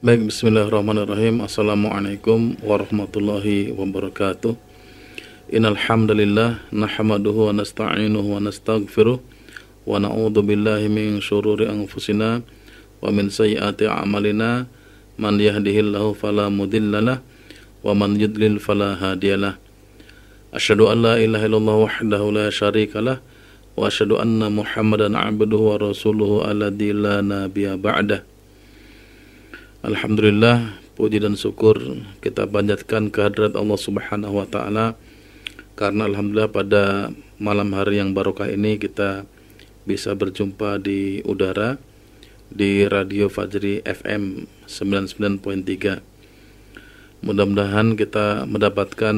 Baik, bismillahirrahmanirrahim. Assalamualaikum warahmatullahi wabarakatuh. Innal hamdalillah nahmaduhu wa nasta'inuhu wa nastaghfiruh wa na'udzu billahi min shururi anfusina wa min sayyiati a'malina man yahdihillahu fala mudhillalah wa man yudlil fala hadiyalah. Asyhadu an la ilaha illallah wahdahu la syarikalah wa asyhadu anna Muhammadan 'abduhu wa rasuluhu alladzi la nabiyya ba'dah. Alhamdulillah puji dan syukur kita panjatkan kehadirat Allah Subhanahu wa taala karena alhamdulillah pada malam hari yang barokah ini kita bisa berjumpa di udara di Radio Fajri FM 99.3. Mudah-mudahan kita mendapatkan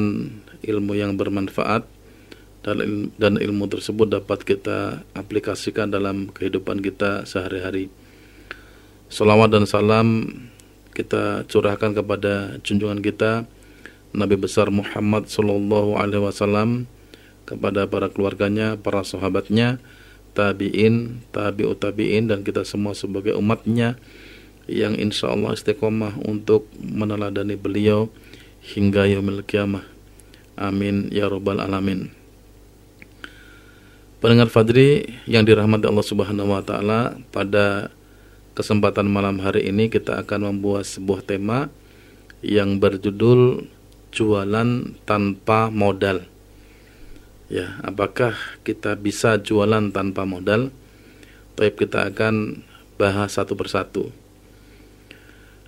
ilmu yang bermanfaat dan ilmu tersebut dapat kita aplikasikan dalam kehidupan kita sehari-hari. Salawat dan salam kita curahkan kepada junjungan kita Nabi besar Muhammad Sallallahu Alaihi Wasallam kepada para keluarganya, para sahabatnya, tabiin, tabiut tabiin dan kita semua sebagai umatnya yang insya Allah istiqomah untuk meneladani beliau hingga yaumil kiamah. Amin ya robbal alamin. Pendengar Fadri yang dirahmati Allah Subhanahu wa taala pada kesempatan malam hari ini kita akan membuat sebuah tema yang berjudul jualan tanpa modal. Ya, apakah kita bisa jualan tanpa modal? Tapi kita akan bahas satu persatu.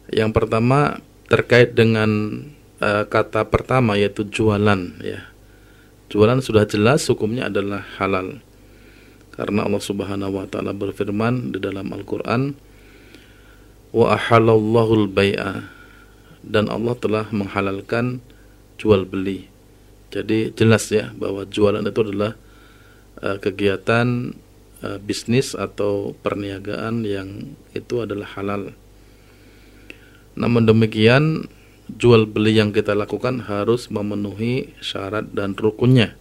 Yang pertama terkait dengan uh, kata pertama yaitu jualan ya. Jualan sudah jelas hukumnya adalah halal. Karena Allah Subhanahu wa taala berfirman di dalam Al-Qur'an wa ahalallahu al-bai'a dan Allah telah menghalalkan jual beli. Jadi jelas ya bahwa jualan itu adalah uh, kegiatan uh, bisnis atau perniagaan yang itu adalah halal. Namun demikian jual beli yang kita lakukan harus memenuhi syarat dan rukunnya.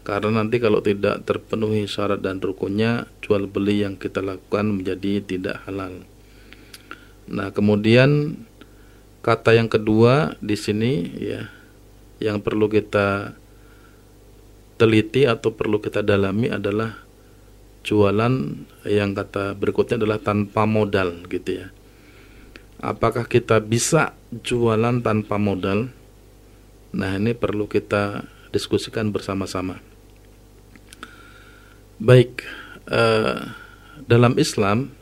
Karena nanti kalau tidak terpenuhi syarat dan rukunnya, jual beli yang kita lakukan menjadi tidak halal. Nah, kemudian kata yang kedua di sini ya yang perlu kita teliti atau perlu kita dalami adalah jualan yang kata berikutnya adalah tanpa modal gitu ya. Apakah kita bisa jualan tanpa modal? Nah, ini perlu kita diskusikan bersama-sama. Baik, eh, dalam Islam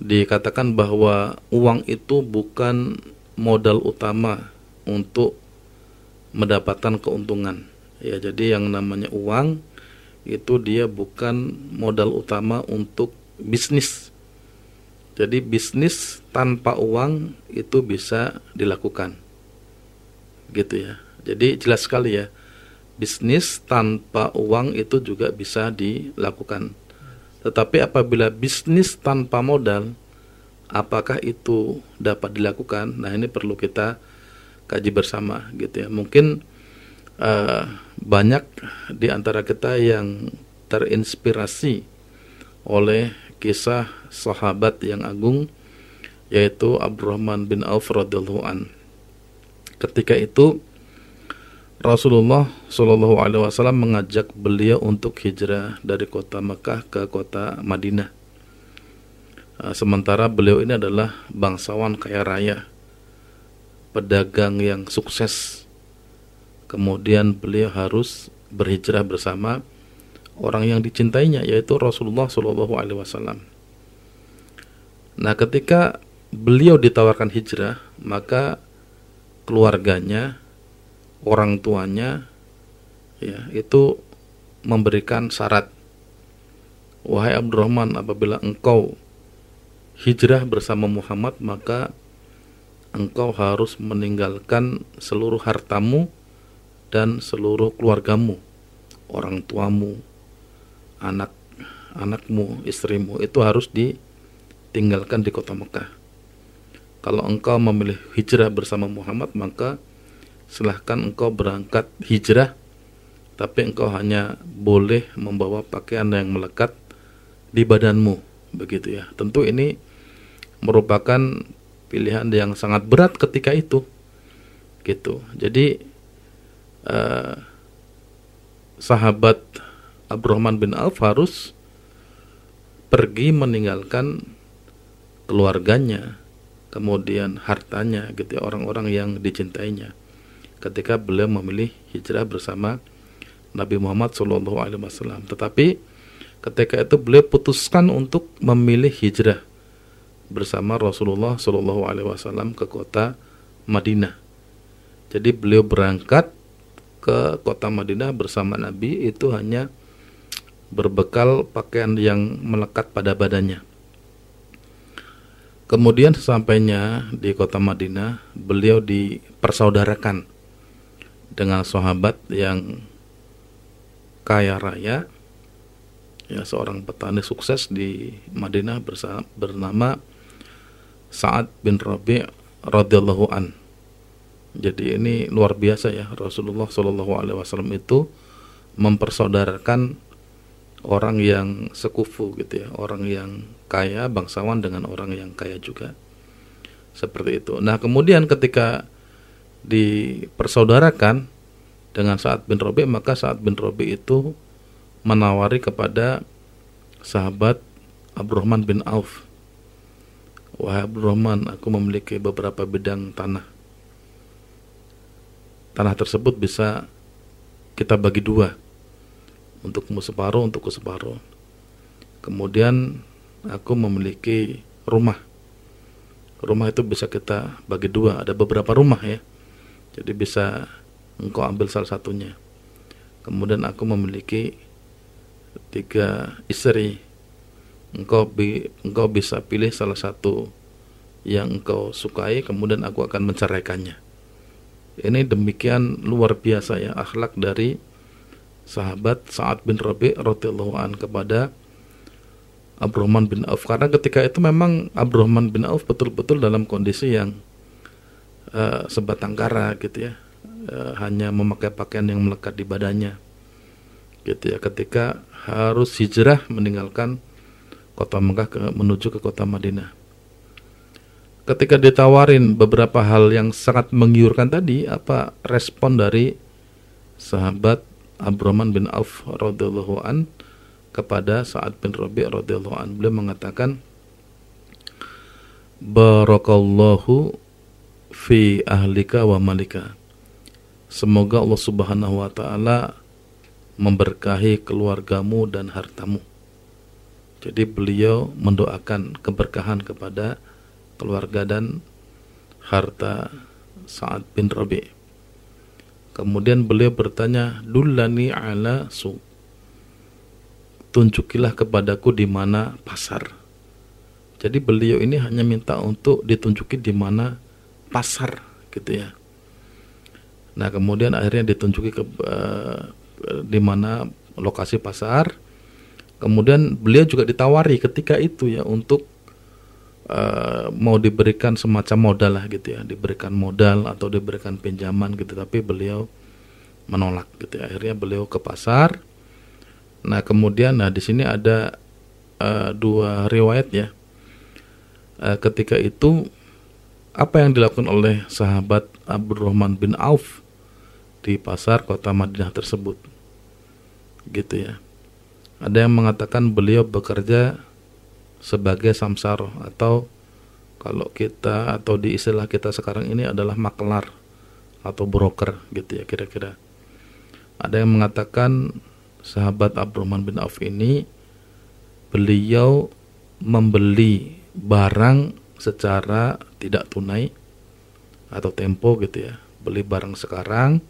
dikatakan bahwa uang itu bukan modal utama untuk mendapatkan keuntungan. Ya, jadi yang namanya uang itu dia bukan modal utama untuk bisnis. Jadi bisnis tanpa uang itu bisa dilakukan. Gitu ya. Jadi jelas sekali ya. Bisnis tanpa uang itu juga bisa dilakukan. Tetapi apabila bisnis tanpa modal, apakah itu dapat dilakukan? Nah, ini perlu kita kaji bersama gitu ya. Mungkin uh, banyak di antara kita yang terinspirasi oleh kisah sahabat yang agung yaitu Abdurrahman bin Auf radhiyallahu. Ketika itu Rasulullah Shallallahu Alaihi Wasallam mengajak beliau untuk hijrah dari kota Mekah ke kota Madinah. Ah, sementara beliau ini adalah bangsawan kaya raya, pedagang yang sukses. Kemudian beliau harus berhijrah bersama orang yang dicintainya, yaitu Rasulullah Shallallahu Alaihi Wasallam. Nah, ketika beliau ditawarkan hijrah, maka keluarganya orang tuanya ya itu memberikan syarat. Wahai Abdurrahman apabila engkau hijrah bersama Muhammad maka engkau harus meninggalkan seluruh hartamu dan seluruh keluargamu orang tuamu anak anakmu istrimu. Itu harus ditinggalkan di kota Mekah. Kalau engkau memilih hijrah bersama Muhammad maka silahkan engkau berangkat hijrah tapi engkau hanya boleh membawa pakaian yang melekat di badanmu begitu ya. Tentu ini merupakan pilihan yang sangat berat ketika itu gitu. Jadi uh, sahabat Abdurrahman bin Auf harus pergi meninggalkan keluarganya kemudian hartanya gitu ya, orang-orang yang dicintainya ketika beliau memilih hijrah bersama Nabi Muhammad SAW tetapi ketika itu beliau putuskan untuk memilih hijrah bersama Rasulullah SAW ke kota Madinah. Jadi beliau berangkat ke kota Madinah bersama Nabi itu hanya berbekal pakaian yang melekat pada badannya. Kemudian sesampainya di kota Madinah, beliau dipersaudarakan dengan sahabat yang kaya raya, ya seorang petani sukses di Madinah bersama, bernama Sa'ad bin Rabi' radhiyallahu an. Jadi ini luar biasa ya Rasulullah Shallallahu Alaihi Wasallam itu mempersaudarakan orang yang sekufu gitu ya, orang yang kaya bangsawan dengan orang yang kaya juga seperti itu. Nah kemudian ketika dipersaudarakan dengan Saad bin Robi maka Saad bin Robi itu menawari kepada sahabat Abdurrahman bin Auf. Wahai Abdurrahman aku memiliki beberapa bidang tanah. Tanah tersebut bisa kita bagi dua untukmu separuh untukku separuh. Kemudian aku memiliki rumah. Rumah itu bisa kita bagi dua. Ada beberapa rumah ya jadi bisa engkau ambil salah satunya. Kemudian aku memiliki tiga istri. Engkau bi engkau bisa pilih salah satu yang engkau sukai kemudian aku akan menceraikannya. Ini demikian luar biasa ya akhlak dari sahabat Sa'ad bin Rabi radhiyallahu an kepada Abdurrahman bin Auf. Karena ketika itu memang Abdurrahman bin Auf betul-betul dalam kondisi yang uh, sebatang kara gitu ya. Uh, hanya memakai pakaian yang melekat di badannya gitu ya. Ketika harus hijrah meninggalkan kota Mekah ke, menuju ke kota Madinah. Ketika ditawarin beberapa hal yang sangat menggiurkan tadi, apa respon dari sahabat Abdurrahman bin Auf radhiyallahu an kepada Sa'ad bin Rabi' radhiyallahu an. Beliau mengatakan Barakallahu fi ahlika wa malika. Semoga Allah Subhanahu wa taala memberkahi keluargamu dan hartamu. Jadi beliau mendoakan keberkahan kepada keluarga dan harta Sa'ad bin Rabi. Kemudian beliau bertanya, "Dullani ala su." Tunjukilah kepadaku di mana pasar. Jadi beliau ini hanya minta untuk ditunjuki di mana pasar gitu ya. Nah, kemudian akhirnya ditunjuki ke uh, di mana lokasi pasar. Kemudian beliau juga ditawari ketika itu ya untuk uh, mau diberikan semacam modal lah gitu ya, diberikan modal atau diberikan pinjaman gitu, tapi beliau menolak gitu ya. Akhirnya beliau ke pasar. Nah kemudian, nah di sini ada uh, dua riwayat ya. Uh, ketika itu apa yang dilakukan oleh sahabat Abdurrahman bin Auf di pasar kota Madinah tersebut, gitu ya. Ada yang mengatakan beliau bekerja sebagai samsaro atau kalau kita atau di istilah kita sekarang ini adalah maklar atau broker gitu ya kira-kira. Ada yang mengatakan sahabat Abdurrahman bin Auf ini beliau membeli barang secara tidak tunai atau tempo gitu ya. Beli barang sekarang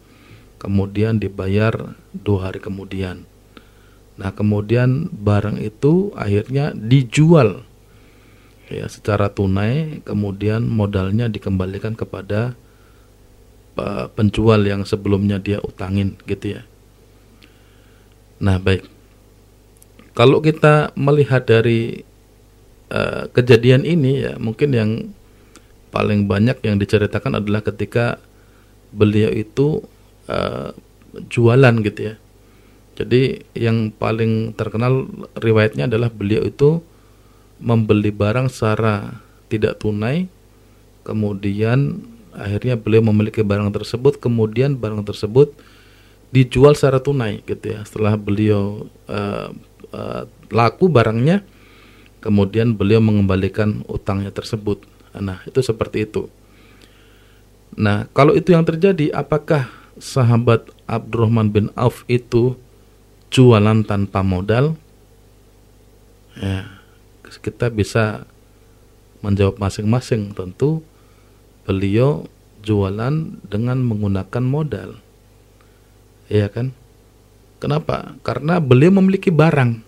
kemudian dibayar dua hari kemudian Nah, kemudian barang itu akhirnya dijual ya secara tunai, kemudian modalnya dikembalikan kepada penjual yang sebelumnya dia utangin gitu ya. Nah, baik. Kalau kita melihat dari uh, kejadian ini ya, mungkin yang paling banyak yang diceritakan adalah ketika beliau itu uh, jualan gitu ya. Jadi yang paling terkenal riwayatnya adalah beliau itu membeli barang secara tidak tunai, kemudian akhirnya beliau memiliki barang tersebut kemudian barang tersebut dijual secara tunai gitu ya. Setelah beliau uh, uh, laku barangnya kemudian beliau mengembalikan utangnya tersebut nah itu seperti itu nah kalau itu yang terjadi apakah sahabat Abdurrahman bin Auf itu jualan tanpa modal ya kita bisa menjawab masing-masing tentu beliau jualan dengan menggunakan modal. Iya kan? Kenapa? Karena beliau memiliki barang.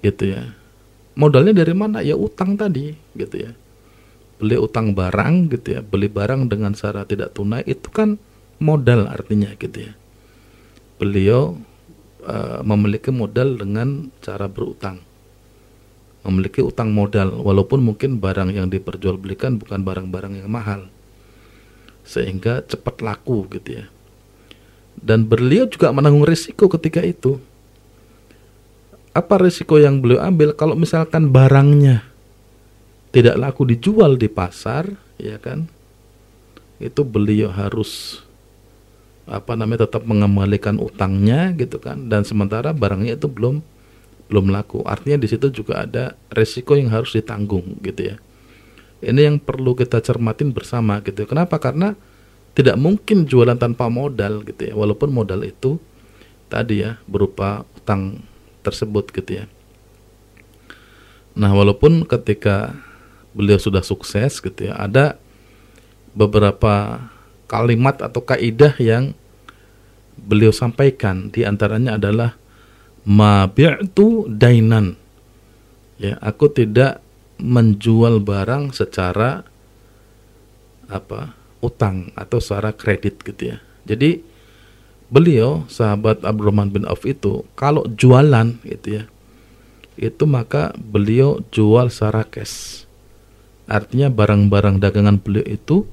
Gitu ya. Modalnya dari mana? Ya utang tadi, gitu ya. Beli utang barang gitu ya, beli barang dengan cara tidak tunai itu kan modal artinya gitu ya. Beliau uh, memiliki modal dengan cara berutang memiliki utang modal walaupun mungkin barang yang diperjualbelikan bukan barang-barang yang mahal sehingga cepat laku gitu ya dan beliau juga menanggung risiko ketika itu apa risiko yang beliau ambil kalau misalkan barangnya tidak laku dijual di pasar ya kan itu beliau harus apa namanya tetap mengembalikan utangnya gitu kan dan sementara barangnya itu belum belum laku. Artinya di situ juga ada resiko yang harus ditanggung gitu ya. Ini yang perlu kita cermatin bersama gitu. Kenapa? Karena tidak mungkin jualan tanpa modal gitu ya. Walaupun modal itu tadi ya berupa utang tersebut gitu ya. Nah, walaupun ketika beliau sudah sukses gitu ya, ada beberapa kalimat atau kaidah yang beliau sampaikan di antaranya adalah ma bi'tu dainan. Ya, aku tidak menjual barang secara apa? utang atau secara kredit gitu ya. Jadi beliau sahabat Abdurrahman bin Auf itu kalau jualan gitu ya. Itu maka beliau jual secara cash. Artinya barang-barang dagangan beliau itu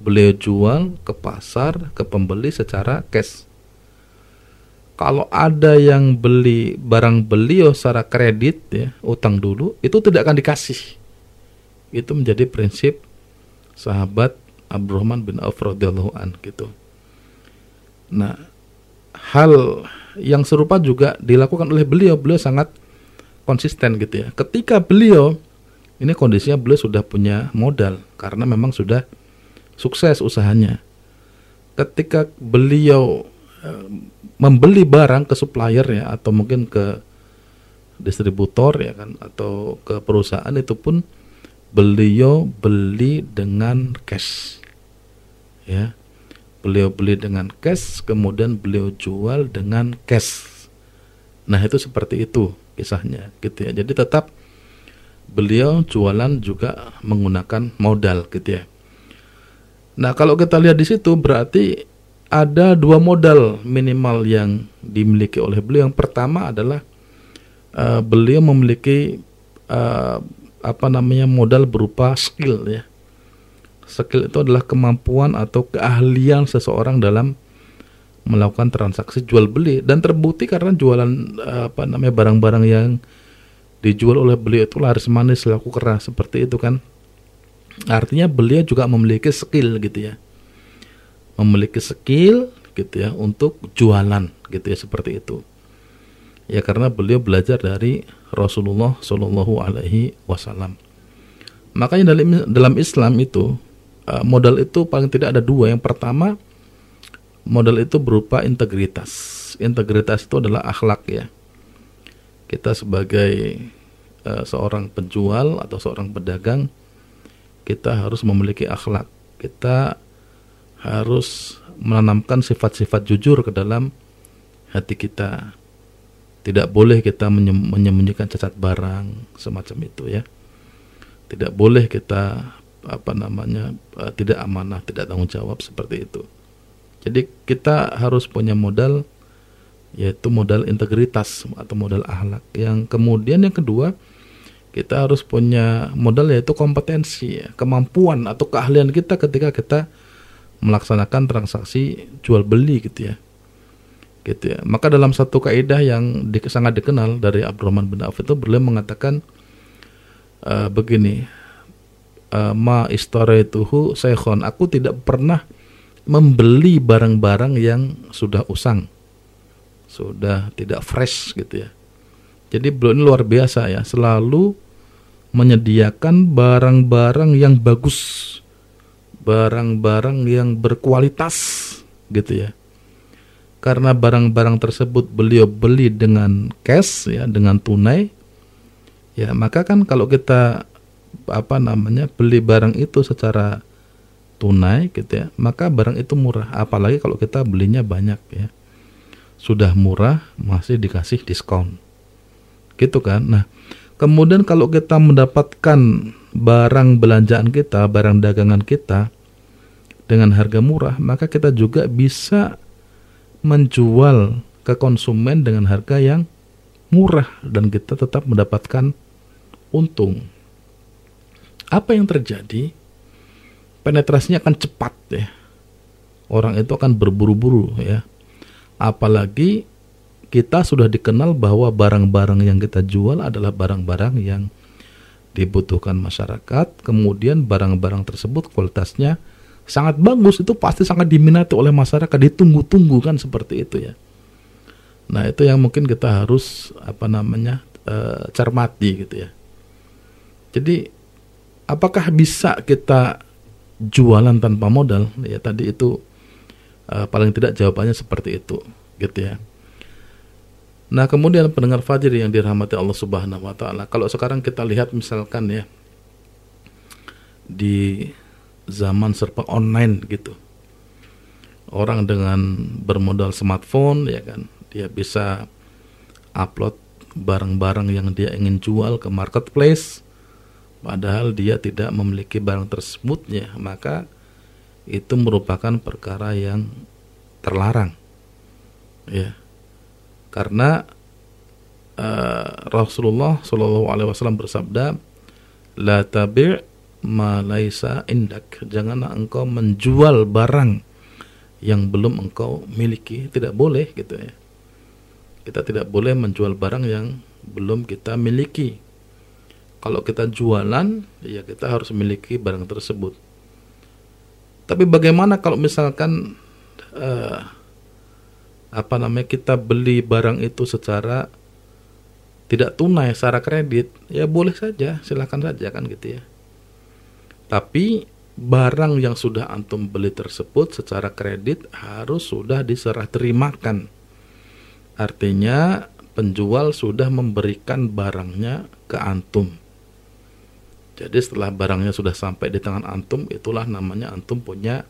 beliau jual ke pasar ke pembeli secara cash kalau ada yang beli barang beliau secara kredit ya utang dulu itu tidak akan dikasih itu menjadi prinsip sahabat Abdurrahman bin Auf radhiyallahu an gitu nah hal yang serupa juga dilakukan oleh beliau. Beliau sangat konsisten gitu ya. Ketika beliau ini kondisinya beliau sudah punya modal karena memang sudah sukses usahanya. Ketika beliau eh, membeli barang ke supplier ya atau mungkin ke distributor ya kan atau ke perusahaan itu pun beliau beli dengan cash ya beliau beli dengan cash kemudian beliau jual dengan cash nah itu seperti itu kisahnya gitu ya jadi tetap beliau jualan juga menggunakan modal gitu ya nah kalau kita lihat di situ berarti ada dua modal minimal yang dimiliki oleh beliau. Yang pertama adalah uh, beliau memiliki uh, apa namanya modal berupa skill ya. Skill itu adalah kemampuan atau keahlian seseorang dalam melakukan transaksi jual beli. Dan terbukti karena jualan uh, apa namanya barang-barang yang dijual oleh beliau itu laris manis laku keras seperti itu kan. Artinya beliau juga memiliki skill gitu ya. Memiliki skill gitu ya untuk jualan gitu ya seperti itu. Ya karena beliau belajar dari Rasulullah Shallallahu Alaihi Wasallam. Makanya dalam dalam Islam itu uh, modal itu paling tidak ada dua yang pertama modal itu berupa integritas integritas itu adalah akhlak ya kita sebagai uh, seorang penjual atau seorang pedagang kita harus memiliki akhlak kita harus menanamkan sifat-sifat jujur ke dalam hati kita. Tidak boleh kita menyembunyikan cacat barang semacam itu ya. Tidak boleh kita apa namanya eh, tidak amanah, tidak tanggung jawab seperti itu. Jadi kita harus punya modal yaitu modal integritas atau modal akhlak. Yang kemudian yang kedua kita harus punya modal yaitu kompetensi, ya, kemampuan atau keahlian kita ketika kita melaksanakan transaksi jual beli gitu ya gitu ya maka dalam satu kaidah yang sangat dikenal dari Abdurrahman bin Auf itu beliau mengatakan uh, begini uh, ma istarituhu saikhon aku tidak pernah membeli barang-barang yang sudah usang. Sudah tidak fresh gitu ya. Jadi beliau ini luar biasa ya selalu menyediakan barang-barang yang bagus. Barang-barang yang berkualitas gitu ya. Karena barang-barang tersebut beliau beli dengan cash ya dengan tunai. Ya maka kan kalau kita apa namanya beli barang itu secara tunai gitu ya maka barang itu murah. Apalagi kalau kita belinya banyak ya. Sudah murah masih dikasih diskon gitu kan? Nah kemudian kalau kita mendapatkan barang belanjaan kita barang dagangan kita dengan harga murah maka kita juga bisa menjual ke konsumen dengan harga yang murah dan kita tetap mendapatkan untung. Apa yang terjadi? Penetrasinya akan cepat ya. Orang itu akan berburu-buru ya. Apalagi kita sudah dikenal bahwa barang-barang yang kita jual adalah barang-barang yang dibutuhkan masyarakat, kemudian barang-barang tersebut kualitasnya sangat bagus itu pasti sangat diminati oleh masyarakat ditunggu-tunggu kan seperti itu ya nah itu yang mungkin kita harus apa namanya e, cermati gitu ya jadi apakah bisa kita jualan tanpa modal ya tadi itu e, paling tidak jawabannya seperti itu gitu ya Nah kemudian pendengar Fajr yang dirahmati Allah Subhanahu Wa Taala, kalau sekarang kita lihat misalkan ya di zaman serba online gitu. Orang dengan bermodal smartphone ya kan, dia bisa upload barang-barang yang dia ingin jual ke marketplace padahal dia tidak memiliki barang tersebut ya, maka itu merupakan perkara yang terlarang. Ya. Karena uh, Rasulullah Shallallahu alaihi wasallam bersabda, "La tabi' malaisa indak. Janganlah engkau menjual barang yang belum engkau miliki. Tidak boleh gitu ya. Kita tidak boleh menjual barang yang belum kita miliki. Kalau kita jualan, ya kita harus memiliki barang tersebut. Tapi bagaimana kalau misalkan uh, apa namanya kita beli barang itu secara tidak tunai secara kredit, ya boleh saja, silakan saja kan gitu ya. Tapi barang yang sudah antum beli tersebut secara kredit harus sudah diserah terimakan. Artinya penjual sudah memberikan barangnya ke antum. Jadi setelah barangnya sudah sampai di tangan antum, itulah namanya antum punya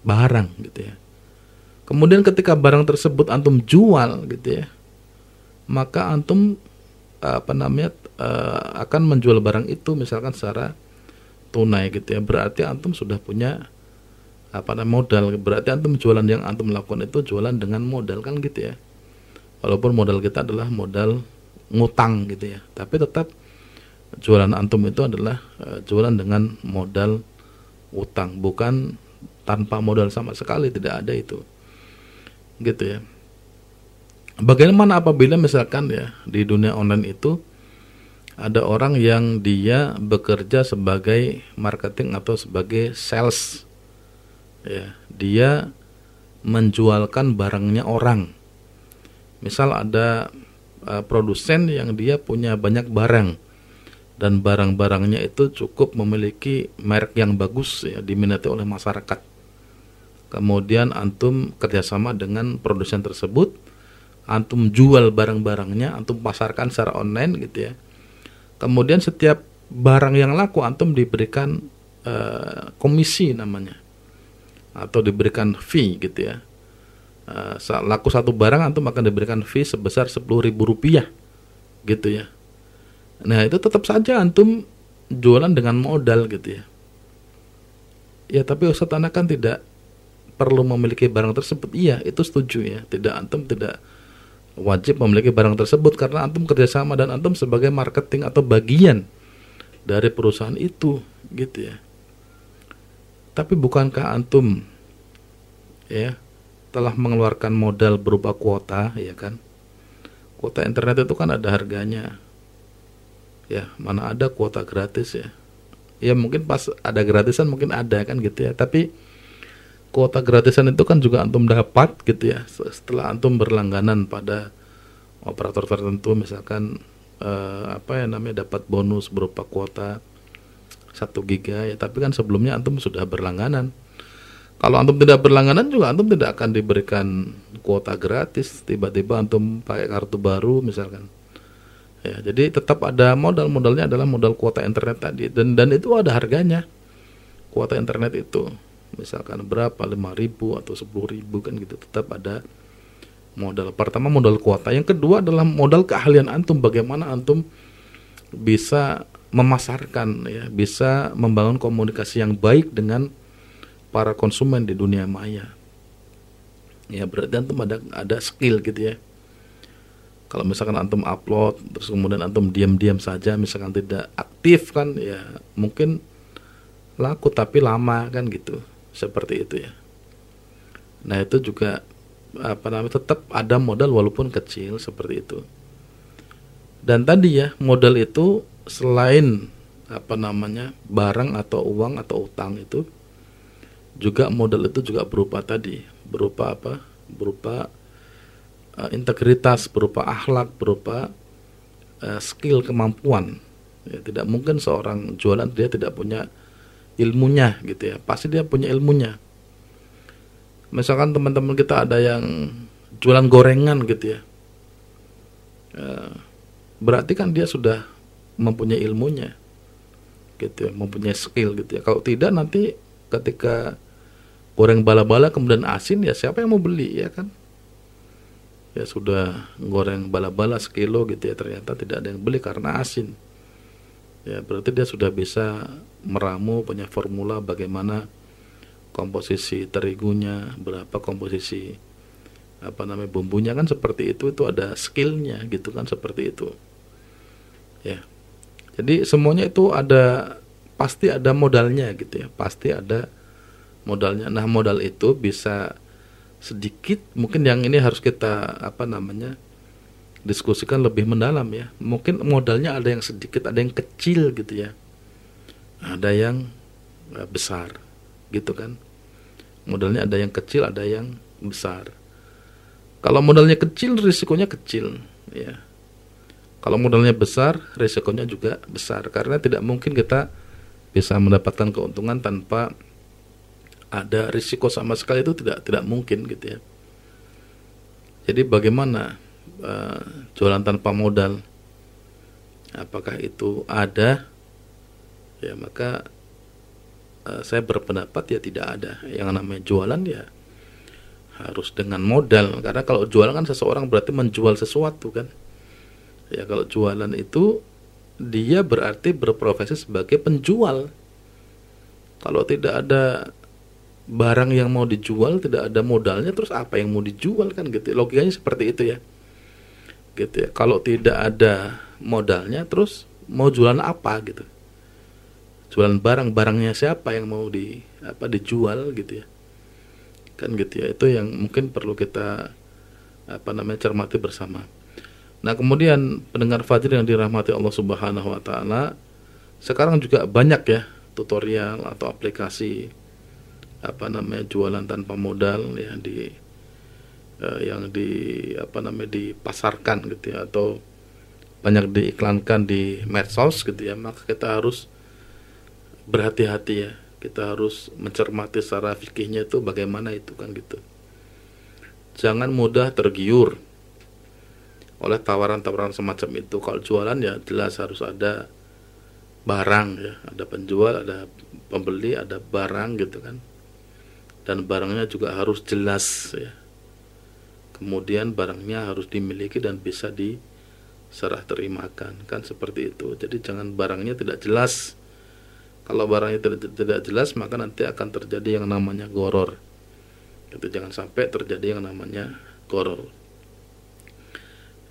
barang gitu ya. Kemudian ketika barang tersebut antum jual gitu ya, maka antum apa namanya eh, akan menjual barang itu misalkan secara tunai gitu ya. Berarti antum sudah punya apa namanya modal. Berarti antum jualan yang antum lakukan itu jualan dengan modal kan gitu ya. Walaupun modal kita adalah modal ngutang gitu ya. Tapi tetap jualan antum itu adalah uh, jualan dengan modal utang bukan tanpa modal sama sekali tidak ada itu. Gitu ya. Bagaimana apabila misalkan ya di dunia online itu ada orang yang dia bekerja sebagai marketing atau sebagai sales ya dia menjualkan barangnya orang. Misal ada uh, produsen yang dia punya banyak barang dan barang-barangnya itu cukup memiliki merek yang bagus ya diminati oleh masyarakat kemudian antum kerjasama dengan produsen tersebut antum jual barang-barangnya antum pasarkan secara online gitu ya Kemudian setiap barang yang laku antum diberikan uh, komisi namanya atau diberikan fee gitu ya. Uh, laku satu barang antum akan diberikan fee sebesar sepuluh ribu rupiah gitu ya. Nah itu tetap saja antum jualan dengan modal gitu ya. Ya tapi Ustaz Anda kan tidak perlu memiliki barang tersebut. Iya itu setuju ya. Tidak antum tidak wajib memiliki barang tersebut karena antum kerjasama dan antum sebagai marketing atau bagian dari perusahaan itu gitu ya tapi bukankah antum ya telah mengeluarkan modal berupa kuota ya kan kuota internet itu kan ada harganya ya mana ada kuota gratis ya. Ya mungkin pas ada gratisan mungkin ada kan gitu ya. Tapi kuota gratisan itu kan juga antum dapat gitu ya. Setelah antum berlangganan pada operator tertentu misalkan eh, apa ya namanya dapat bonus berupa kuota satu giga ya. Tapi kan sebelumnya antum sudah berlangganan. Kalau antum tidak berlangganan juga antum tidak akan diberikan kuota gratis. Tiba-tiba antum pakai kartu baru misalkan Ya, jadi tetap ada modal-modalnya adalah modal kuota internet tadi dan dan itu ada harganya. Kuota internet itu misalkan berapa 5000 atau 10000 kan gitu tetap ada modal. Pertama modal kuota, yang kedua adalah modal keahlian antum bagaimana antum bisa memasarkan ya, bisa membangun komunikasi yang baik dengan para konsumen di dunia maya. Ya berarti antum ada ada skill gitu ya kalau misalkan antum upload terus kemudian antum diam-diam saja misalkan tidak aktif kan ya mungkin laku tapi lama kan gitu. Seperti itu ya. Nah itu juga apa namanya tetap ada modal walaupun kecil seperti itu. Dan tadi ya modal itu selain apa namanya barang atau uang atau utang itu juga modal itu juga berupa tadi berupa apa? Berupa uh, integritas, berupa akhlak, berupa uh, skill, kemampuan. Ya, tidak mungkin seorang jualan dia tidak punya ilmunya gitu ya. Pasti dia punya ilmunya. Misalkan teman-teman kita ada yang jualan gorengan gitu ya. Uh, berarti kan dia sudah mempunyai ilmunya. Gitu ya, mempunyai skill gitu ya. Kalau tidak nanti ketika goreng bala-bala kemudian asin ya siapa yang mau beli ya kan? Ya sudah goreng bala-bala sekilo gitu ya ternyata tidak ada yang beli karena asin. Ya berarti dia sudah bisa meramu punya formula bagaimana komposisi terigunya berapa komposisi apa namanya bumbunya. Kan seperti itu itu ada skillnya gitu kan seperti itu. Ya. Jadi semuanya itu ada pasti ada modalnya gitu ya pasti ada modalnya. Nah modal itu bisa sedikit mungkin yang ini harus kita apa namanya diskusikan lebih mendalam ya. Mungkin modalnya ada yang sedikit ada yang kecil gitu ya. Ada yang eh, besar gitu kan. Modalnya ada yang kecil ada yang besar. Kalau modalnya kecil risikonya kecil ya. Kalau modalnya besar risikonya juga besar. Karena tidak mungkin kita bisa mendapatkan keuntungan tanpa ada risiko sama sekali itu tidak tidak mungkin gitu ya. Jadi bagaimana uh, jualan tanpa modal? Apakah itu ada? Ya maka uh, saya berpendapat ya tidak ada. Yang namanya jualan ya harus dengan modal karena kalau jualan kan seseorang berarti menjual sesuatu kan. Ya kalau jualan itu dia berarti berprofesi sebagai penjual. Kalau tidak ada barang yang mau dijual tidak ada modalnya terus apa yang mau dijual kan gitu. Logikanya seperti itu ya. Gitu ya. Kalau tidak ada modalnya terus mau jualan apa gitu. Jualan barang barangnya siapa yang mau di apa dijual gitu ya. Kan gitu ya. Itu yang mungkin perlu kita apa namanya cermati bersama. Nah kemudian pendengar fajr yang dirahmati Allah Subhanahu Wa Taala sekarang juga banyak ya tutorial atau aplikasi apa namanya jualan tanpa modal ya di uh, yang di apa namanya dipasarkan gitu ya atau banyak diiklankan di medsos gitu ya maka kita harus berhati-hati ya. Kita harus mencermati secara fikihnya itu bagaimana itu kan gitu. Jangan mudah tergiur oleh tawaran-tawaran semacam itu. Kalau jualan ya jelas harus ada barang ya ada penjual ada pembeli ada barang gitu kan dan barangnya juga harus jelas ya. Kemudian barangnya harus dimiliki dan bisa diserah terimakan kan seperti itu. Jadi jangan barangnya tidak jelas. Kalau barangnya tidak, tidak jelas maka nanti akan terjadi yang namanya goror. Itu jangan sampai terjadi yang namanya goror.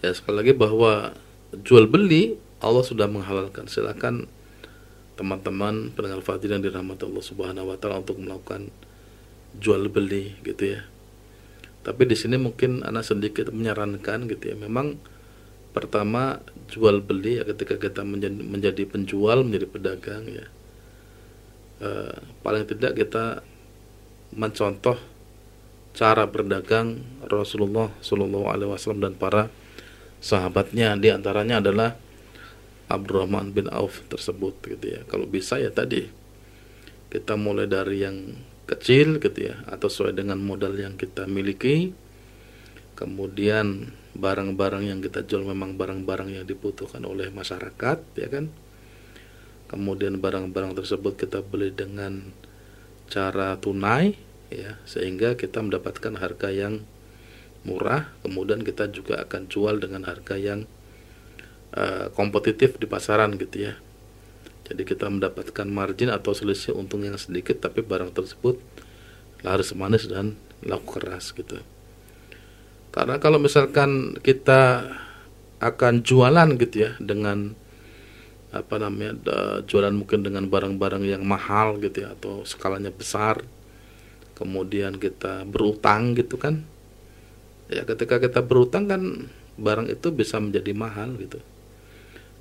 Ya sekali lagi bahwa jual beli Allah sudah menghalalkan. Silakan teman-teman pendengar fadil yang dirahmati Allah Subhanahu wa taala untuk melakukan jual beli gitu ya. Tapi di sini mungkin anak sedikit menyarankan gitu ya. Memang pertama jual beli ya ketika kita menjadi, penjual menjadi pedagang ya uh, paling tidak kita mencontoh cara berdagang Rasulullah Shallallahu Alaihi Wasallam dan para sahabatnya di antaranya adalah Abdurrahman bin Auf tersebut gitu ya kalau bisa ya tadi kita mulai dari yang kecil gitu ya atau sesuai dengan modal yang kita miliki. Kemudian barang-barang yang kita jual memang barang-barang yang dibutuhkan oleh masyarakat ya kan? Kemudian barang-barang tersebut kita beli dengan cara tunai ya sehingga kita mendapatkan harga yang murah. Kemudian kita juga akan jual dengan harga yang uh, kompetitif di pasaran gitu ya jadi kita mendapatkan margin atau selisih untung yang sedikit tapi barang tersebut laris manis dan laku keras gitu. Karena kalau misalkan kita akan jualan gitu ya dengan apa namanya jualan mungkin dengan barang-barang yang mahal gitu ya atau skalanya besar kemudian kita berutang gitu kan ya ketika kita berutang kan barang itu bisa menjadi mahal gitu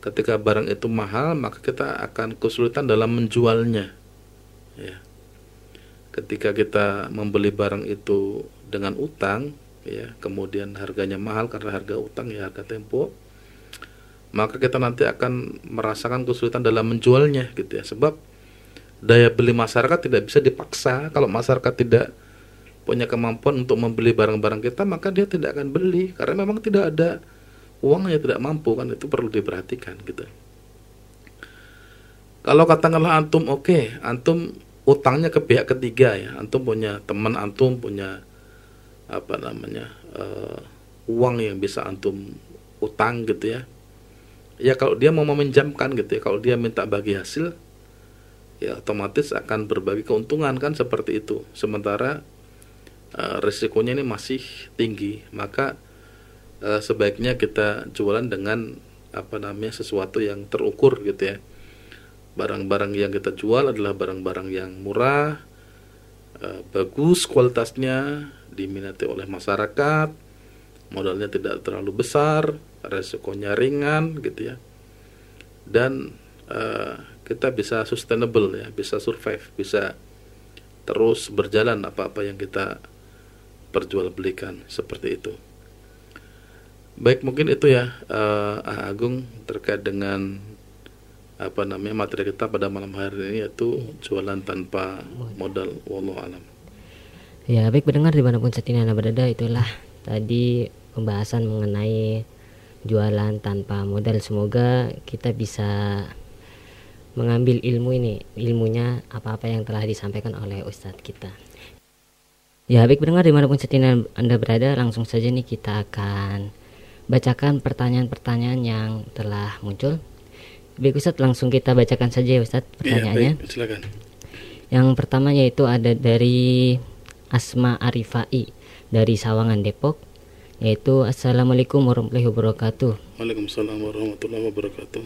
ketika barang itu mahal maka kita akan kesulitan dalam menjualnya. Ya. Ketika kita membeli barang itu dengan utang ya kemudian harganya mahal karena harga utang ya harga tempo maka kita nanti akan merasakan kesulitan dalam menjualnya gitu ya. Sebab daya beli masyarakat tidak bisa dipaksa. Kalau masyarakat tidak punya kemampuan untuk membeli barang-barang kita maka dia tidak akan beli. Karena memang tidak ada uangnya tidak mampu kan itu perlu diperhatikan gitu. Kalau katakanlah antum oke okay, antum utangnya ke pihak ketiga ya antum punya teman antum punya apa namanya uh, uang yang bisa antum utang gitu ya. Ya kalau dia mau meminjamkan gitu ya kalau dia minta bagi hasil ya otomatis akan berbagi keuntungan kan seperti itu. Sementara uh, risikonya ini masih tinggi maka uh, sebaiknya kita jualan dengan apa namanya sesuatu yang terukur gitu ya. Barang-barang yang kita jual adalah barang-barang yang murah uh, bagus kualitasnya diminati oleh masyarakat modalnya tidak terlalu besar resikonya ringan gitu ya. Dan uh, kita bisa sustainable ya bisa survive bisa terus berjalan apa-apa yang kita perjualbelikan seperti itu Baik mungkin itu ya uh, Agung terkait dengan apa namanya materi kita pada malam hari ini yaitu jualan tanpa modal wallahu alam. Ya baik mendengar di mana pun setina anda berada itulah tadi pembahasan mengenai jualan tanpa modal semoga kita bisa mengambil ilmu ini ilmunya apa-apa yang telah disampaikan oleh Ustadz kita. Ya baik mendengar di mana pun setina anda berada langsung saja nih kita akan bacakan pertanyaan-pertanyaan yang telah muncul. Baik Ustaz, langsung kita bacakan saja ya Ustaz pertanyaannya. Iya, baik, silakan. Yang pertama yaitu ada dari Asma Arifai dari Sawangan Depok yaitu Assalamualaikum warahmatullahi wabarakatuh. Waalaikumsalam warahmatullahi wabarakatuh.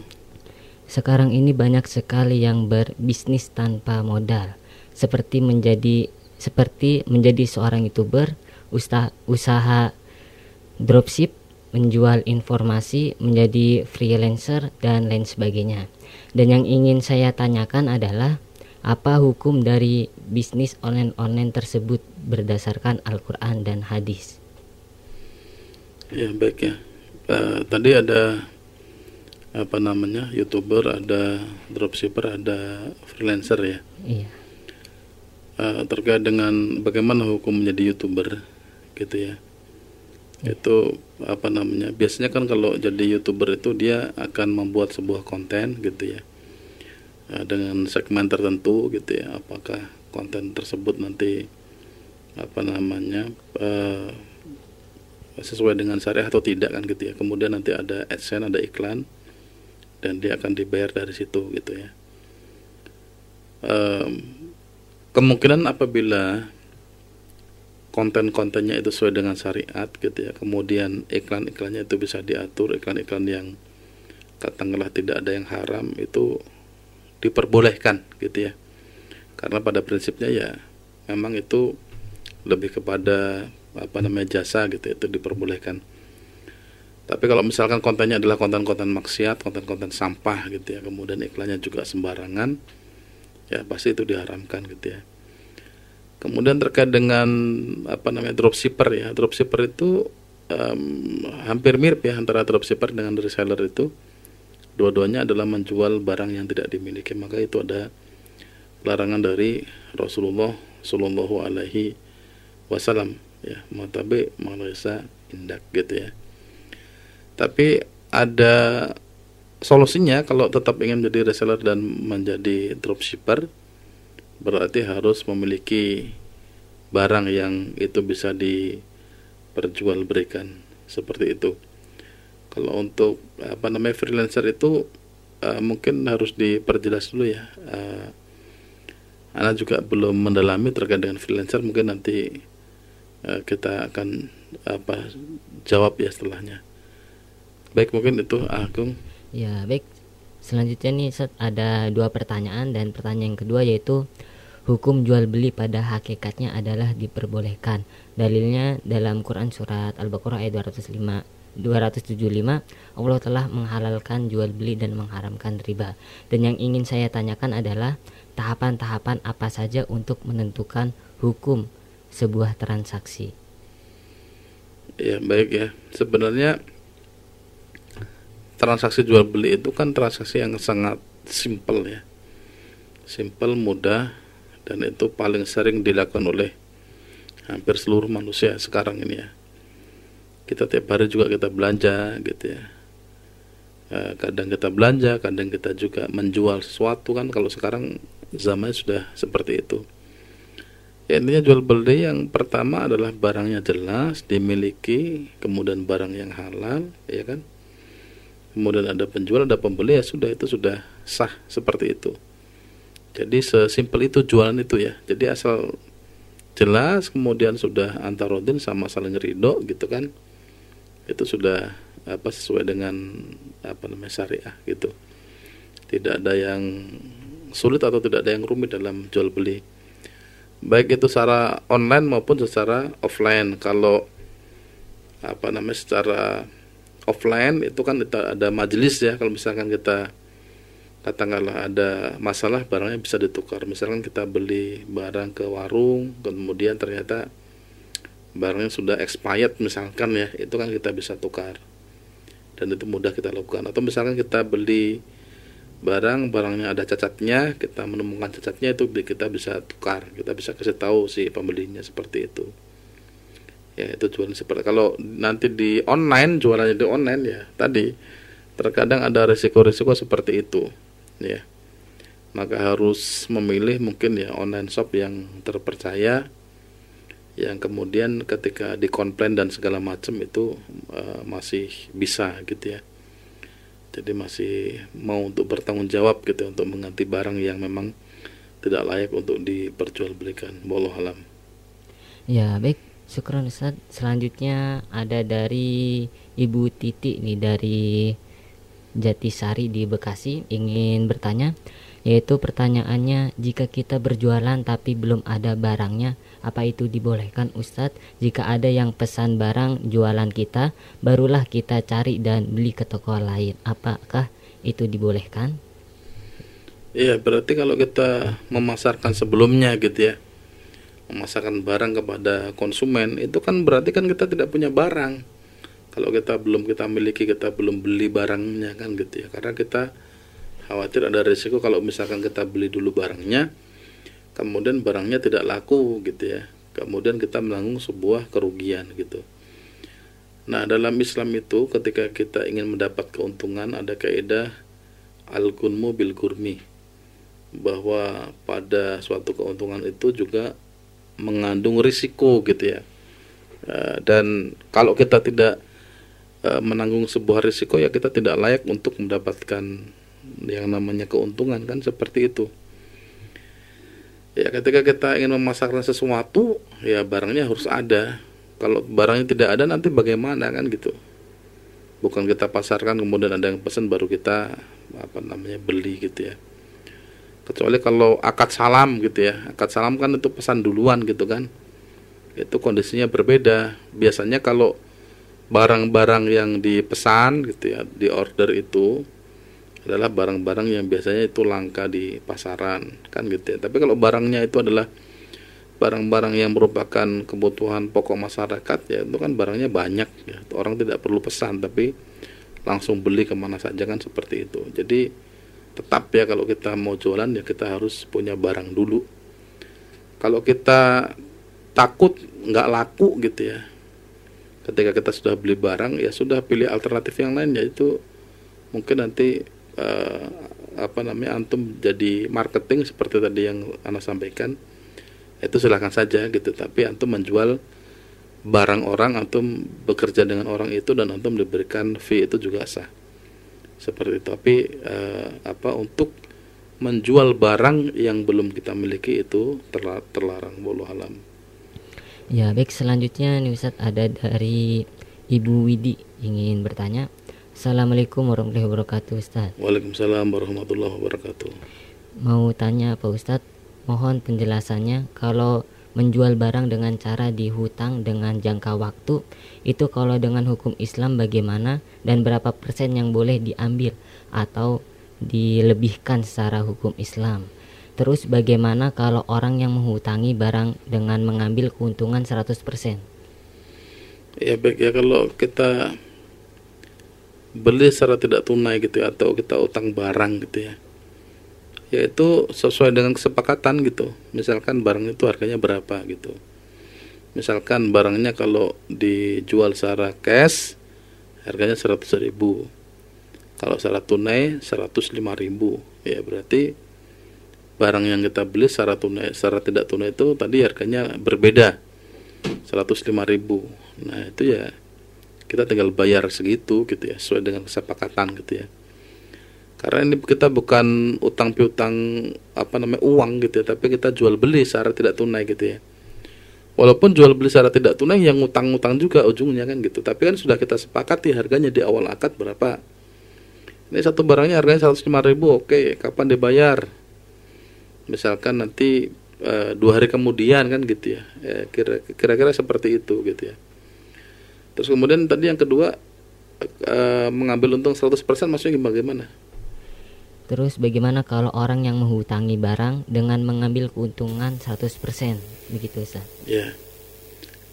Sekarang ini banyak sekali yang berbisnis tanpa modal, seperti menjadi seperti menjadi seorang youtuber, usaha, usaha dropship menjual informasi, menjadi freelancer, dan lain sebagainya. Dan yang ingin saya tanyakan adalah apa hukum dari bisnis online-online tersebut berdasarkan Al-Quran dan hadis? Ya baik ya. Uh, tadi ada apa namanya youtuber, ada dropshipper, ada freelancer ya. Iya. Uh, terkait dengan bagaimana hukum menjadi youtuber, gitu ya itu apa namanya biasanya kan kalau jadi youtuber itu dia akan membuat sebuah konten gitu ya. Eh, dengan segmen tertentu gitu ya apakah konten tersebut nanti apa namanya uh, sesuai dengan syariah atau tidak kan gitu ya. Kemudian nanti ada adsense ada iklan dan dia akan dibayar dari situ gitu ya. Um, kemungkinan apabila konten-kontennya itu sesuai dengan syariat gitu ya. Kemudian iklan-iklannya itu bisa diatur iklan-iklan yang katakanlah tidak ada yang haram itu diperbolehkan gitu ya. Karena pada prinsipnya ya memang itu lebih kepada apa namanya jasa gitu itu diperbolehkan. Tapi kalau misalkan kontennya adalah konten-konten maksiat konten-konten sampah gitu ya kemudian iklannya juga sembarangan ya pasti itu diharamkan gitu ya kemudian terkait dengan apa namanya dropshipper ya. Dropshipper itu um, hampir mirip ya antara dropshipper dengan reseller itu. Dua-duanya adalah menjual barang yang tidak dimiliki. Maka itu ada larangan dari Rasulullah Shallallahu Alaihi Wasallam ya. Matabe malaysia indak gitu ya. Tapi ada solusinya kalau tetap ingin menjadi reseller dan menjadi dropshipper berarti harus memiliki barang yang itu bisa diperjualbelikan seperti itu. Kalau untuk apa namanya freelancer itu uh, mungkin harus diperjelas dulu ya. Uh, Anak juga belum mendalami terkait dengan freelancer mungkin nanti uh, kita akan apa jawab ya setelahnya. Baik mungkin itu Agung. Ya baik. Selanjutnya nih ada dua pertanyaan dan pertanyaan yang kedua yaitu hukum jual beli pada hakikatnya adalah diperbolehkan. Dalilnya dalam Quran surat Al-Baqarah ayat 205 275 Allah telah menghalalkan jual beli dan mengharamkan riba. Dan yang ingin saya tanyakan adalah tahapan-tahapan apa saja untuk menentukan hukum sebuah transaksi. Ya, baik ya. Sebenarnya transaksi jual beli itu kan transaksi yang sangat simpel ya. Simpel, mudah, dan itu paling sering dilakukan oleh hampir seluruh manusia sekarang ini ya. Kita tiap hari juga kita belanja gitu ya. E, kadang kita belanja kadang kita juga menjual sesuatu kan. Kalau sekarang zaman sudah seperti itu. Ya, intinya jual beli yang pertama adalah barangnya jelas dimiliki kemudian barang yang halal ya kan kemudian ada penjual ada pembeli ya sudah itu sudah sah seperti itu jadi sesimpel itu jualan itu ya. Jadi asal jelas kemudian sudah antarodin sama saling ridho gitu kan. Itu sudah apa sesuai dengan apa namanya syariah gitu. Tidak ada yang sulit atau tidak ada yang rumit dalam jual beli. Baik itu secara online maupun secara offline. Kalau apa namanya secara offline itu kan ada majelis ya. Kalau misalkan kita katakanlah ada masalah barangnya bisa ditukar. Misalkan kita beli barang ke warung kemudian ternyata barangnya sudah expired misalkan ya itu kan kita bisa tukar. Dan itu mudah kita lakukan. Atau misalkan kita beli barang barangnya ada cacatnya kita menemukan cacatnya itu kita bisa tukar. Kita bisa kasih tahu si pembelinya seperti itu ya itu jualan seperti kalau nanti di online jualannya di online ya tadi terkadang ada risiko-risiko seperti itu ya. Maka harus memilih mungkin ya online shop yang terpercaya yang kemudian ketika dikomplain dan segala macam itu uh, masih bisa gitu ya. Jadi masih mau untuk bertanggung jawab gitu untuk mengganti barang yang memang tidak layak untuk diperjualbelikan. Bolo alam. Ya baik syukur Ustaz selanjutnya ada dari Ibu Titi nih dari Jatisari di Bekasi ingin bertanya yaitu pertanyaannya jika kita berjualan tapi belum ada barangnya apa itu dibolehkan Ustadz? Jika ada yang pesan barang jualan kita barulah kita cari dan beli ke toko lain. Apakah itu dibolehkan? Iya berarti kalau kita memasarkan sebelumnya gitu ya memasarkan barang kepada konsumen itu kan berarti kan kita tidak punya barang. Kalau kita belum kita miliki kita belum beli barangnya kan gitu ya. Karena kita khawatir ada risiko kalau misalkan kita beli dulu barangnya kemudian barangnya tidak laku gitu ya. Kemudian kita menanggung sebuah kerugian gitu. Nah dalam Islam itu ketika kita ingin mendapat keuntungan ada kaidah al-gunmu bil gurmi bahwa pada suatu keuntungan itu juga mengandung risiko gitu ya. Eh, dan kalau kita tidak e, menanggung sebuah risiko ya kita tidak layak untuk mendapatkan yang namanya keuntungan kan? Seperti itu. Ya ketika kita ingin memasarkan sesuatu ya barangnya harus ada. Kalau barangnya tidak ada nanti bagaimana kan? Gitu. Bukan kita pasarkan kemudian ada yang pesan baru kita apa namanya beli gitu ya kecuali kalau akad salam gitu ya. Akad salam kan itu pesan duluan gitu kan. Itu kondisinya berbeda. Biasanya kalau barang-barang yang dipesan gitu ya di order itu adalah barang-barang yang biasanya itu langka di pasaran kan gitu ya. Tapi kalau barangnya itu adalah barang-barang yang merupakan kebutuhan pokok masyarakat ya itu kan barangnya banyak ya. Orang tidak perlu pesan tapi langsung beli ke mana saja kan seperti itu. Jadi tetap ya kalau kita mau jualan ya kita harus punya barang dulu. Kalau kita takut nggak laku gitu ya ketika kita sudah beli barang ya sudah pilih alternatif yang lain yaitu mungkin nanti uh, apa namanya antum jadi marketing seperti tadi yang anda sampaikan itu silahkan saja gitu. Tapi antum menjual barang orang antum bekerja dengan orang itu dan antum diberikan fee itu juga sah seperti itu. Tapi uh, apa untuk menjual barang yang belum kita miliki itu terlarang bolu alam ya baik. Selanjutnya nih Ustaz ada dari Ibu Widi ingin bertanya. Assalamualaikum warahmatullahi wabarakatuh Ustaz Waalaikumsalam warahmatullahi wabarakatuh. Mau tanya Pak Ustadz? Mohon penjelasannya. Kalau menjual barang dengan cara dihutang dengan jangka waktu itu kalau dengan hukum Islam bagaimana dan berapa persen yang boleh diambil atau dilebihkan secara hukum Islam. Terus bagaimana kalau orang yang menghutangi barang dengan mengambil keuntungan 100%? Ya baik ya kalau kita beli secara tidak tunai gitu ya atau kita utang barang gitu ya yaitu sesuai dengan kesepakatan gitu. Misalkan barang itu harganya berapa gitu. Misalkan barangnya kalau dijual secara cash harganya 100 ribu. Kalau secara tunai 105 ribu. Ya berarti barang yang kita beli secara tunai secara tidak tunai itu tadi harganya berbeda. 105 ribu. Nah itu ya kita tinggal bayar segitu gitu ya sesuai dengan kesepakatan gitu ya karena ini kita bukan utang piutang apa namanya uang gitu ya tapi kita jual beli secara tidak tunai gitu ya. Walaupun jual beli secara tidak tunai yang utang-utang juga ujungnya kan gitu. Tapi kan sudah kita sepakati harganya di awal akad berapa. Ini satu barangnya harganya 105 ribu oke kapan dibayar? Misalkan nanti e, dua hari kemudian kan gitu ya. E, kira-kira seperti itu gitu ya. Terus kemudian tadi yang kedua e, mengambil untung 100% maksudnya gimana Terus bagaimana kalau orang yang menghutangi barang dengan mengambil keuntungan 100% begitu Ustaz? Ya.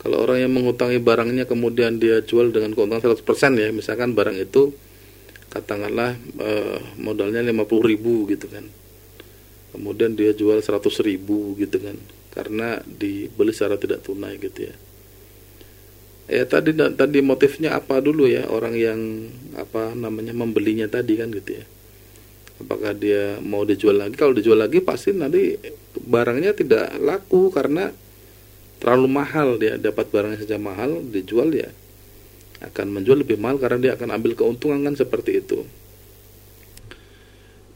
Kalau orang yang menghutangi barangnya kemudian dia jual dengan keuntungan 100% ya, misalkan barang itu katakanlah eh, modalnya 50 ribu gitu kan. Kemudian dia jual 100 ribu gitu kan. Karena dibeli secara tidak tunai gitu ya. Ya tadi tadi motifnya apa dulu ya orang yang apa namanya membelinya tadi kan gitu ya apakah dia mau dijual lagi? Kalau dijual lagi pasti nanti barangnya tidak laku karena terlalu mahal. Dia dapat barangnya saja mahal dijual ya akan menjual lebih mahal karena dia akan ambil keuntungan kan seperti itu.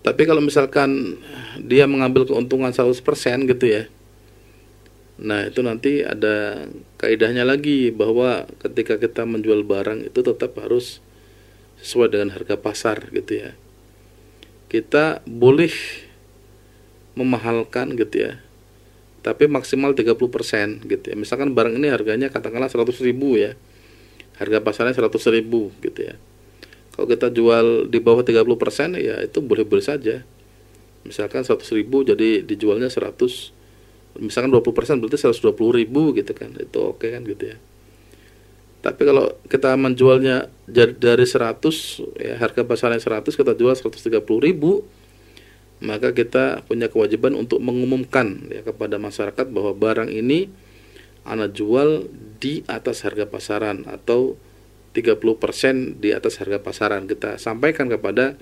Tapi kalau misalkan dia mengambil keuntungan 100% gitu ya Nah itu nanti ada kaidahnya lagi bahwa ketika kita menjual barang itu tetap harus sesuai dengan harga pasar gitu ya kita boleh memahalkan gitu ya tapi maksimal 30% gitu ya. Misalkan barang ini harganya katakanlah 100 ribu ya harga pasarnya 100 ribu gitu ya. Kalau kita jual di bawah 30% ya itu boleh-boleh saja. Misalkan 100 ribu jadi dijualnya 100 misalkan 20% berarti 120 ribu gitu kan itu oke okay kan gitu ya tapi kalau kita menjualnya dari 100 ya harga pasarnya 100 kita jual 130 ribu maka kita punya kewajiban untuk mengumumkan ya kepada masyarakat bahwa barang ini anak jual di atas harga pasaran atau 30% di atas harga pasaran. Kita sampaikan kepada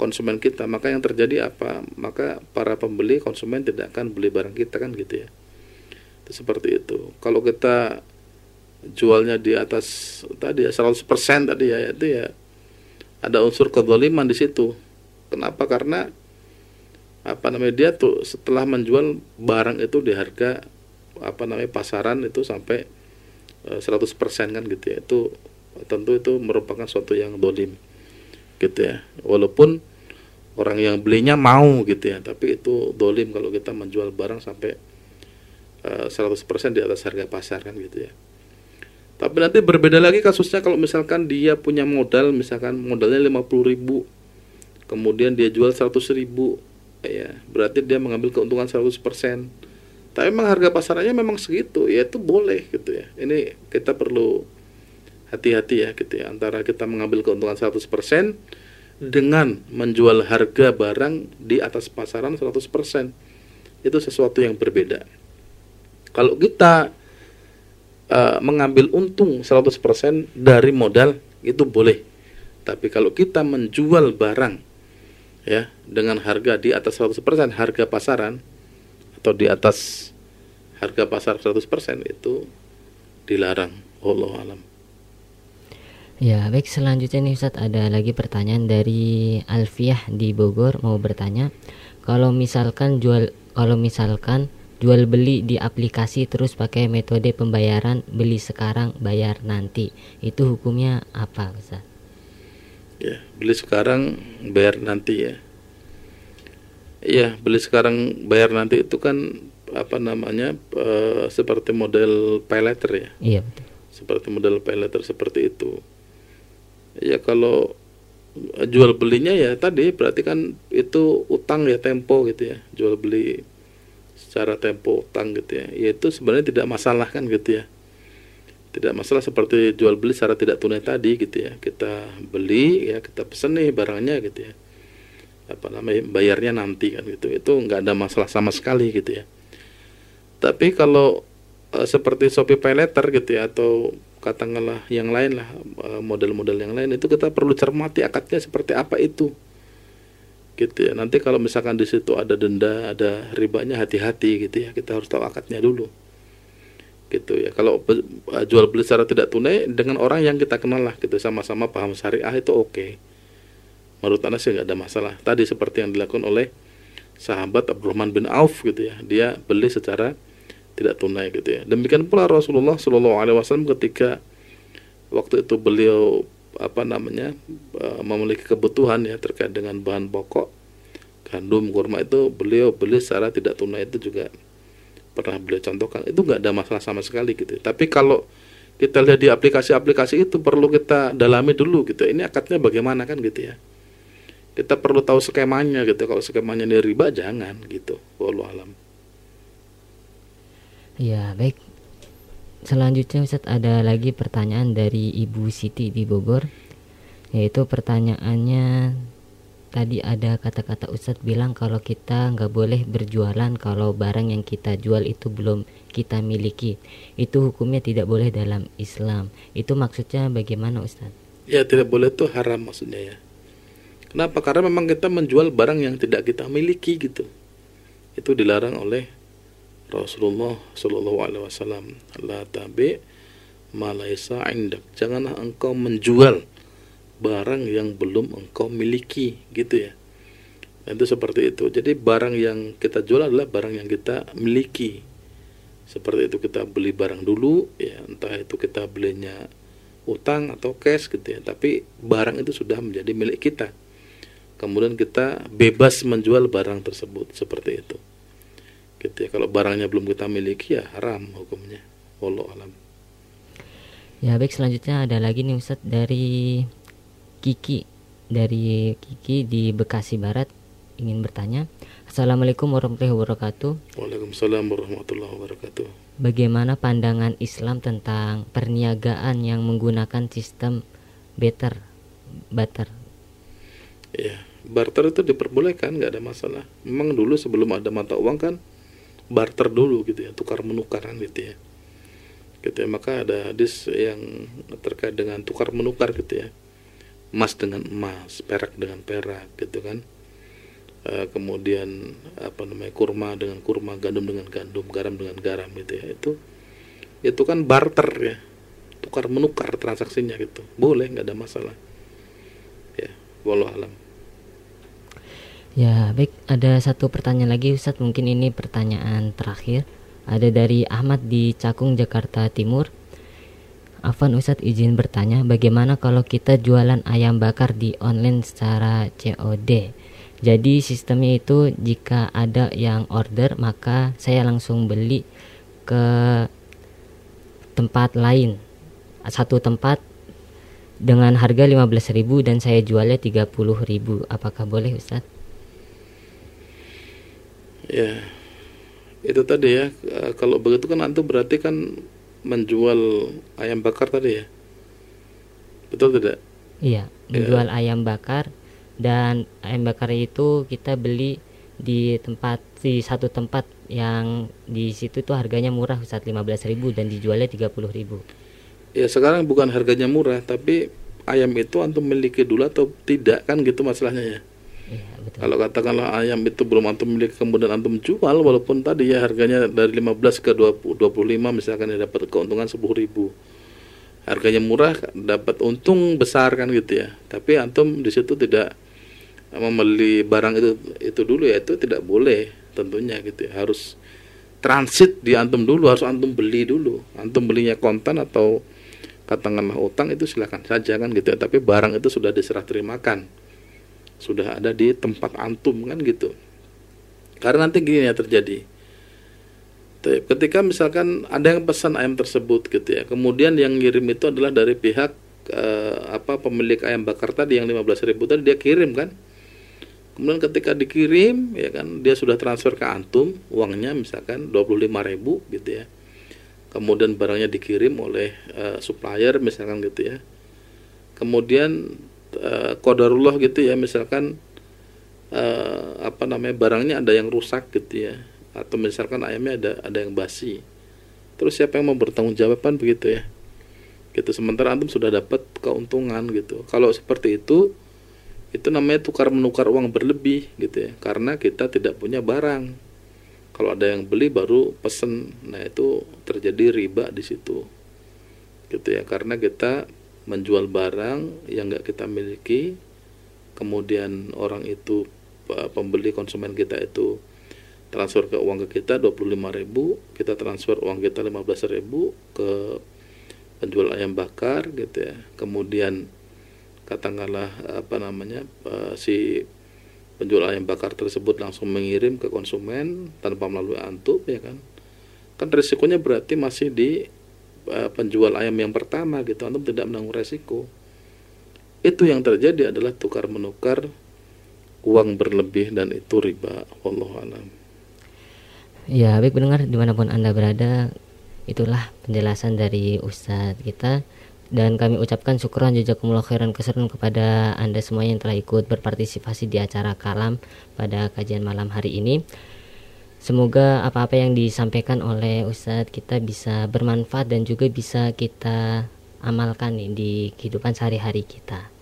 konsumen kita maka yang terjadi apa? Maka para pembeli konsumen tidak akan beli barang kita kan gitu ya. Itu seperti itu. Kalau kita jualnya di atas tadi ya 100% tadi ya itu ya ada unsur kezaliman di situ. Kenapa? Karena apa namanya dia tuh setelah menjual barang itu di harga apa namanya pasaran itu sampai 100% eh, kan gitu ya. Itu tentu itu merupakan suatu yang dolim gitu ya. Walaupun orang yang belinya mau gitu ya, tapi itu dolim kalau kita menjual barang sampai 100% eh, di atas harga pasar kan gitu ya. Tapi nanti berbeda lagi kasusnya kalau misalkan dia punya modal, misalkan modalnya 50 ribu, kemudian dia jual 100 ribu ya berarti dia mengambil keuntungan 100% tapi memang harga pasarannya memang segitu ya itu boleh gitu ya. Ini kita perlu hati-hati ya gitu ya antara kita mengambil keuntungan 100% dengan menjual harga barang di atas pasaran 100% itu sesuatu yang berbeda. Kalau kita uh, mengambil untung 100% dari modal itu boleh. Tapi kalau kita menjual barang ya dengan harga di atas 100% harga pasaran atau di atas harga pasar 100% itu dilarang. Allah alam. Ya baik selanjutnya nih Ustadz ada lagi pertanyaan dari Alfiah di Bogor mau bertanya. Kalau misalkan jual kalau misalkan jual beli di aplikasi terus pakai metode pembayaran beli sekarang bayar nanti. Itu hukumnya apa Ustadz? ya beli sekarang bayar nanti ya. Iya beli sekarang bayar nanti itu kan apa namanya uh, seperti model pay letter ya. Iya betul. Seperti model pay letter seperti itu. Ya kalau jual belinya ya tadi berarti kan itu utang ya tempo gitu ya jual beli secara tempo utang gitu ya. Ya itu sebenarnya tidak masalah kan gitu ya. Tidak masalah seperti jual beli secara tidak tunai tadi gitu ya. Kita beli ya kita pesen nih barangnya gitu ya. Apa namanya bayarnya nanti kan gitu. Itu nggak ada masalah sama sekali gitu ya. Tapi kalau uh, seperti Shopee Pay Letter gitu ya atau katakanlah yang lain lah uh, model-model yang lain itu kita perlu cermati akadnya seperti apa itu gitu ya. Nanti kalau misalkan di situ ada denda ada ribanya hati-hati gitu ya. Kita harus tahu akadnya dulu. Gitu ya. Kalau uh, jual beli secara tidak tunai dengan orang yang kita kenal lah gitu. Sama-sama paham syariah itu oke. Okay. menurut anda sih nggak ada masalah. Tadi seperti yang dilakukan oleh sahabat Abdurrahman bin Auf gitu ya. Dia beli secara tidak tunai gitu ya. Demikian pula Rasulullah Shallallahu Alaihi Wasallam ketika waktu itu beliau apa namanya uh, memiliki kebutuhan ya terkait dengan bahan pokok. Gandum kurma itu beliau beli secara tidak tunai itu juga pernah beliau contohkan. Itu nggak ada masalah sama sekali gitu. Tapi kalau kita lihat di aplikasi-aplikasi itu perlu kita dalami dulu gitu. Ini akadnya bagaimana kan gitu ya. Kita perlu tahu skemanya gitu. Kalau skemanya ini riba jangan gitu. Walau alam. Ya baik selanjutnya Ustadz ada lagi pertanyaan dari Ibu Siti di Bogor yaitu pertanyaannya tadi ada kata-kata Ustadz bilang kalau kita nggak boleh berjualan kalau barang yang kita jual itu belum kita miliki itu hukumnya tidak boleh dalam Islam itu maksudnya bagaimana Ustadz? Ya tidak boleh itu haram maksudnya ya Kenapa? Karena memang kita menjual barang yang tidak kita miliki gitu itu dilarang oleh Rasulullah Shallallahu Alaihi Wasallam la tabi malaisa indak. Janganlah engkau menjual barang yang belum engkau miliki gitu ya. Itu seperti itu. Jadi barang yang kita jual adalah barang yang kita miliki. Seperti itu kita beli barang dulu ya entah itu kita belinya utang atau cash gitu ya. Tapi barang itu sudah menjadi milik kita. Kemudian kita bebas menjual barang tersebut seperti itu gitu ya kalau barangnya belum kita miliki ya haram hukumnya wallahu alam ya baik selanjutnya ada lagi nih Ustadz dari Kiki dari Kiki di Bekasi Barat ingin bertanya. Assalamualaikum warahmatullahi wabarakatuh. Waalaikumsalam warahmatullahi wabarakatuh. Bagaimana pandangan Islam tentang perniagaan yang menggunakan sistem barter? Barter. Ya, barter itu diperbolehkan, nggak ada masalah. Memang dulu sebelum ada mata uang kan barter dulu gitu ya, tukar menukaran gitu ya. Gitu ya, maka ada hadis yang terkait dengan tukar menukar gitu ya emas dengan emas, perak dengan perak gitu kan. E, kemudian apa namanya kurma dengan kurma, gandum dengan gandum, garam dengan garam gitu ya. Itu itu kan barter ya. Tukar menukar transaksinya gitu. Boleh nggak ada masalah. Ya, walau alam. Ya, baik. Ada satu pertanyaan lagi Ustadz, mungkin ini pertanyaan terakhir. Ada dari Ahmad di Cakung, Jakarta Timur. Afan Ustadz izin bertanya bagaimana kalau kita jualan ayam bakar di online secara COD jadi sistemnya itu jika ada yang order maka saya langsung beli ke tempat lain satu tempat dengan harga 15.000 dan saya jualnya 30.000 apakah boleh Ustaz? Ya itu tadi ya kalau begitu kan antum berarti kan menjual ayam bakar tadi ya betul tidak? Iya ya. menjual ya. ayam bakar dan ayam bakar itu kita beli di tempat di satu tempat yang di situ tuh harganya murah Ustaz 15.000 dan dijualnya 30.000. Ya sekarang bukan harganya murah tapi ayam itu antum miliki dulu atau tidak kan gitu masalahnya ya. Iya, betul. Kalau katakanlah ayam itu belum antum miliki kemudian antum jual walaupun tadi ya harganya dari 15 ke 20, 25 misalkan ya dapat keuntungan 10.000. Harganya murah dapat untung besar kan gitu ya. Tapi antum di situ tidak membeli barang itu itu dulu ya itu tidak boleh tentunya gitu ya. harus transit di antum dulu harus antum beli dulu antum belinya kontan atau katakanlah utang itu silakan saja kan gitu ya tapi barang itu sudah diserah terimakan sudah ada di tempat antum kan gitu karena nanti gini ya terjadi ketika misalkan ada yang pesan ayam tersebut gitu ya kemudian yang ngirim itu adalah dari pihak eh, apa pemilik ayam bakar tadi yang 15 ribu tadi dia kirim kan Kemudian ketika dikirim ya kan dia sudah transfer ke antum uangnya misalkan 25.000 gitu ya. Kemudian barangnya dikirim oleh uh, supplier misalkan gitu ya. Kemudian uh, qadarullah gitu ya misalkan uh, apa namanya barangnya ada yang rusak gitu ya atau misalkan ayamnya ada ada yang basi. Terus siapa yang mau bertanggung jawaban begitu ya? Gitu sementara antum sudah dapat keuntungan gitu. Kalau seperti itu itu namanya tukar menukar uang berlebih gitu ya karena kita tidak punya barang kalau ada yang beli baru pesen nah itu terjadi riba di situ gitu ya karena kita menjual barang yang nggak kita miliki kemudian orang itu pembeli konsumen kita itu transfer ke uang ke kita 25.000 kita transfer uang kita 15.000 ke penjual ayam bakar gitu ya. Kemudian katakanlah apa namanya si penjual ayam bakar tersebut langsung mengirim ke konsumen tanpa melalui antum ya kan. Kan risikonya berarti masih di uh, penjual ayam yang pertama gitu antum tidak menanggung resiko. Itu yang terjadi adalah tukar menukar uang berlebih dan itu riba wallahu alam. Ya baik mendengar di mana pun anda berada itulah penjelasan dari ustadz kita. Dan kami ucapkan syukuran jazakumullah khairan keseruan kepada Anda semua yang telah ikut berpartisipasi di acara kalam pada kajian malam hari ini. Semoga apa-apa yang disampaikan oleh Ustadz kita bisa bermanfaat dan juga bisa kita amalkan nih di kehidupan sehari-hari kita.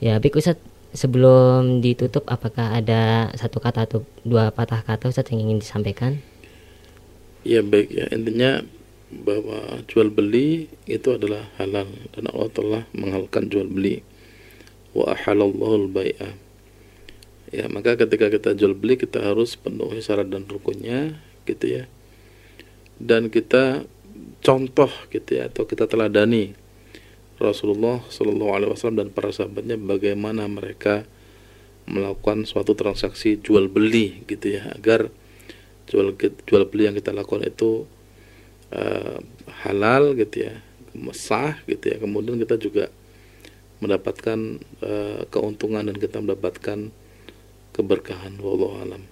Ya, baik Ustadz, sebelum ditutup apakah ada satu kata atau dua patah kata Ustadz yang ingin disampaikan? Ya baik ya intinya bahwa jual beli itu adalah halal dan Allah telah menghalalkan jual beli wa ahalallahu al-bai'ah ya maka ketika kita jual beli kita harus penuhi syarat dan rukunnya gitu ya. Dan kita contoh gitu ya atau kita teladani Rasulullah Shallallahu Alaihi Wasallam dan para sahabatnya bagaimana mereka melakukan suatu transaksi jual beli gitu ya agar jual jual beli yang kita lakukan itu uh, halal gitu ya sah gitu ya. Kemudian kita juga mendapatkan uh, keuntungan dan kita mendapatkan keberkahan wallahu alam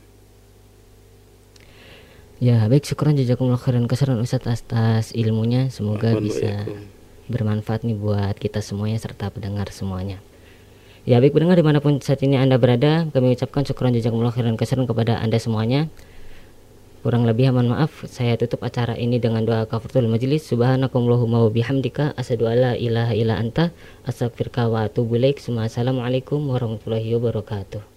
ya baik syukuran jazakumullah khairan keseruan Ustaz atas ilmunya semoga bisa bermanfaat nih buat kita semuanya serta pendengar semuanya Ya baik pendengar di mana pun saat ini Anda berada Kami ucapkan syukuran jazakumullah khairan keseruan kepada Anda semuanya Kurang lebih mohon maaf, saya tutup acara ini dengan doa kafaratul majlis. Subhanakallahumma wa bihamdika asyhadu alla ilaha illa anta astaghfiruka wa atubu ilaik. Assalamualaikum warahmatullahi wabarakatuh.